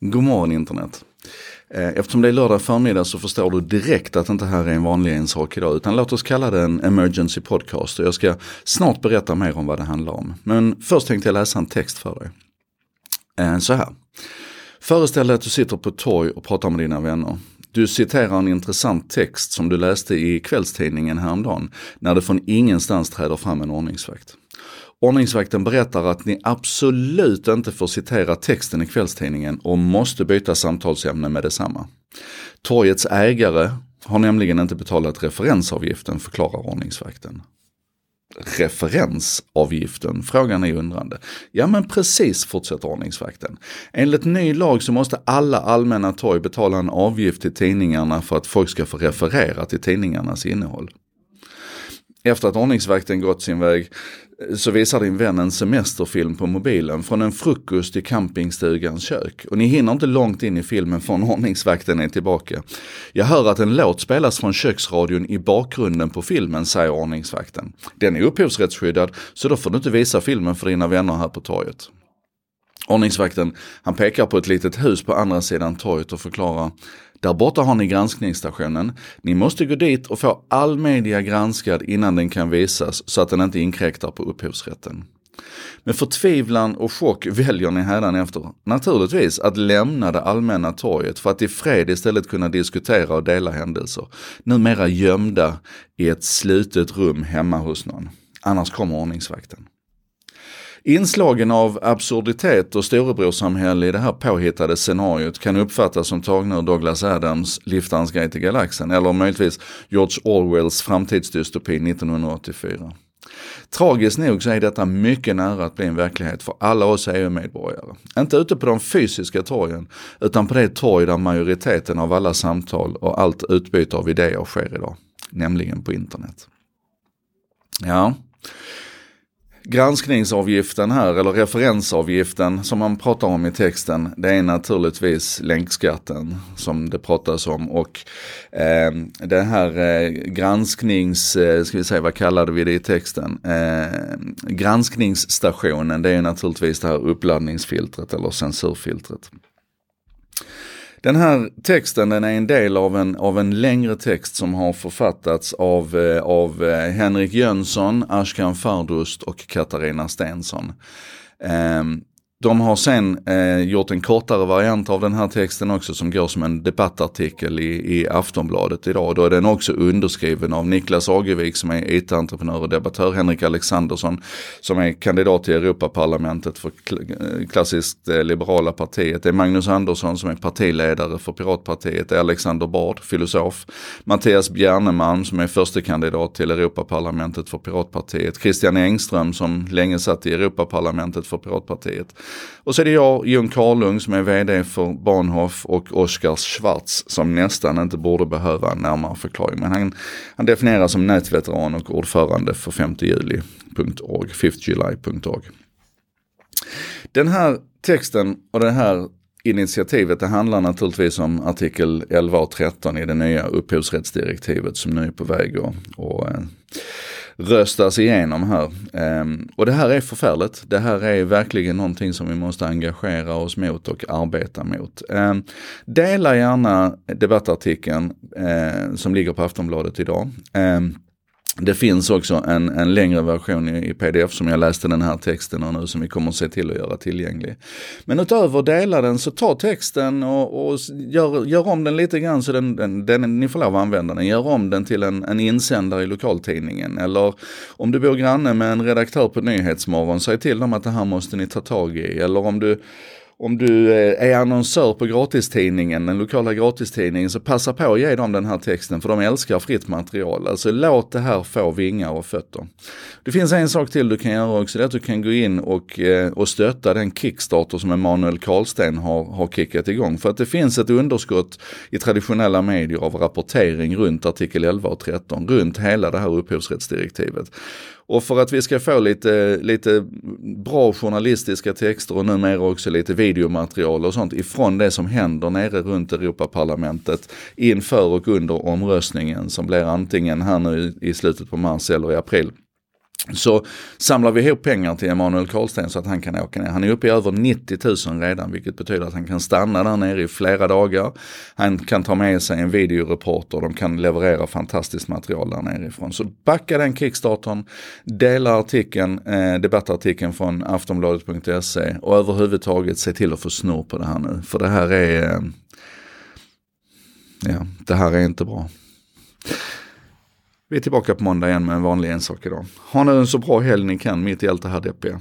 God morgon internet. Eh, eftersom det är lördag förmiddag så förstår du direkt att det inte här är en vanlig ensak idag. Utan låt oss kalla det en emergency podcast. Och jag ska snart berätta mer om vad det handlar om. Men först tänkte jag läsa en text för dig. Eh, så här. Föreställ dig att du sitter på ett torg och pratar med dina vänner. Du citerar en intressant text som du läste i kvällstidningen häromdagen. När det från ingenstans träder fram en ordningsvakt. Ordningsvakten berättar att ni absolut inte får citera texten i kvällstidningen och måste byta samtalsämne med detsamma. Torgets ägare har nämligen inte betalat referensavgiften, förklarar ordningsvakten. Referensavgiften? Frågan är undrande. Ja men precis, fortsätter ordningsvakten. Enligt ny lag så måste alla allmänna torg betala en avgift till tidningarna för att folk ska få referera till tidningarnas innehåll. Efter att ordningsvakten gått sin väg eh, så visar din vän en semesterfilm på mobilen från en frukost i campingstugans kök. Och ni hinner inte långt in i filmen förrän ordningsvakten är tillbaka. Jag hör att en låt spelas från köksradion i bakgrunden på filmen, säger ordningsvakten. Den är upphovsrättsskyddad, så då får du inte visa filmen för dina vänner här på torget. Ordningsvakten, han pekar på ett litet hus på andra sidan torget och förklarar där borta har ni granskningsstationen. Ni måste gå dit och få all media granskad innan den kan visas så att den inte inkräktar på upphovsrätten. Med förtvivlan och chock väljer ni efter, naturligtvis, att lämna det allmänna torget för att i fred istället kunna diskutera och dela händelser. Numera gömda i ett slutet rum hemma hos någon. Annars kommer ordningsvakten. Inslagen av absurditet och storebrorssamhälle i det här påhittade scenariot kan uppfattas som tagna ur Douglas Adams Liftarens guide till galaxen eller möjligtvis George Orwells framtidsdystopi 1984. Tragiskt nog så är detta mycket nära att bli en verklighet för alla oss EU-medborgare. Inte ute på de fysiska torgen, utan på det torg där majoriteten av alla samtal och allt utbyte av idéer sker idag. Nämligen på internet. Ja, Granskningsavgiften här, eller referensavgiften som man pratar om i texten, det är naturligtvis länkskatten som det pratas om. Och eh, den här eh, gransknings, eh, ska vi säga vad kallade vi det i texten? Eh, granskningsstationen, det är naturligtvis det här uppladdningsfiltret eller censurfiltret. Den här texten den är en del av en, av en längre text som har författats av, eh, av eh, Henrik Jönsson, Ashkan Fardust och Katarina Stensson. Um, de har sen eh, gjort en kortare variant av den här texten också som går som en debattartikel i, i Aftonbladet idag. Då är den också underskriven av Niklas Agevik som är IT-entreprenör och debattör, Henrik Alexandersson som är kandidat till Europaparlamentet för eh, klassiskt eh, liberala partiet. Det är Magnus Andersson som är partiledare för Piratpartiet, det är Alexander Bard, filosof, Mattias Bjernemalm som är första kandidat till Europaparlamentet för Piratpartiet, Christian Engström som länge satt i Europaparlamentet för Piratpartiet. Och så är det jag, Jon Karlung, som är vd för Bahnhof och Oskar Schwarz som nästan inte borde behöva en närmare förklaring. Men han, han definieras som nätveteran och ordförande för 5 juli.org, 5 juli.org. Den här texten och det här initiativet det handlar naturligtvis om artikel 11 och 13 i det nya upphovsrättsdirektivet som nu är på väg att och, röstas igenom här. Um, och det här är förfärligt. Det här är verkligen någonting som vi måste engagera oss mot och arbeta mot. Um, dela gärna debattartikeln uh, som ligger på Aftonbladet idag. Ehm, det finns också en, en längre version i, i, pdf som jag läste den här texten och nu som vi kommer att se till att göra tillgänglig. Men utöver dela den så ta texten och, och gör, gör om den lite grann så den, den, den, ni får lov att använda den. Gör om den till en, en insändare i lokaltidningen eller om du bor granne med en redaktör på Nyhetsmorgon, säg till dem att det här måste ni ta tag i. Eller om du om du eh, är annonsör på gratistidningen, den lokala gratistidningen, så passa på att ge dem den här texten för de älskar fritt material. Alltså låt det här få vingar och fötter. Det finns en sak till du kan göra också, det är att du kan gå in och, eh, och stötta den Kickstarter som Emanuel Karlsten har, har kickat igång. För att det finns ett underskott i traditionella medier av rapportering runt artikel 11 och 13, runt hela det här upphovsrättsdirektivet. Och för att vi ska få lite, lite bra journalistiska texter och numera också lite videomaterial och sånt ifrån det som händer nere runt Europaparlamentet inför och under omröstningen som blir antingen här nu i slutet på mars eller i april så samlar vi ihop pengar till Emanuel Karlsten så att han kan åka ner. Han är uppe i över 90 000 redan vilket betyder att han kan stanna där nere i flera dagar. Han kan ta med sig en videoreporter, de kan leverera fantastiskt material där nerifrån. Så backa den kickstarten, dela artikeln, eh, debattartikeln från aftonbladet.se och överhuvudtaget se till att få snurr på det här nu. För det här är, eh, ja, det här är inte bra. Vi är tillbaka på måndag igen med en vanlig ensak idag. Ha nu en så bra helg ni kan mitt i allt det här deppiga.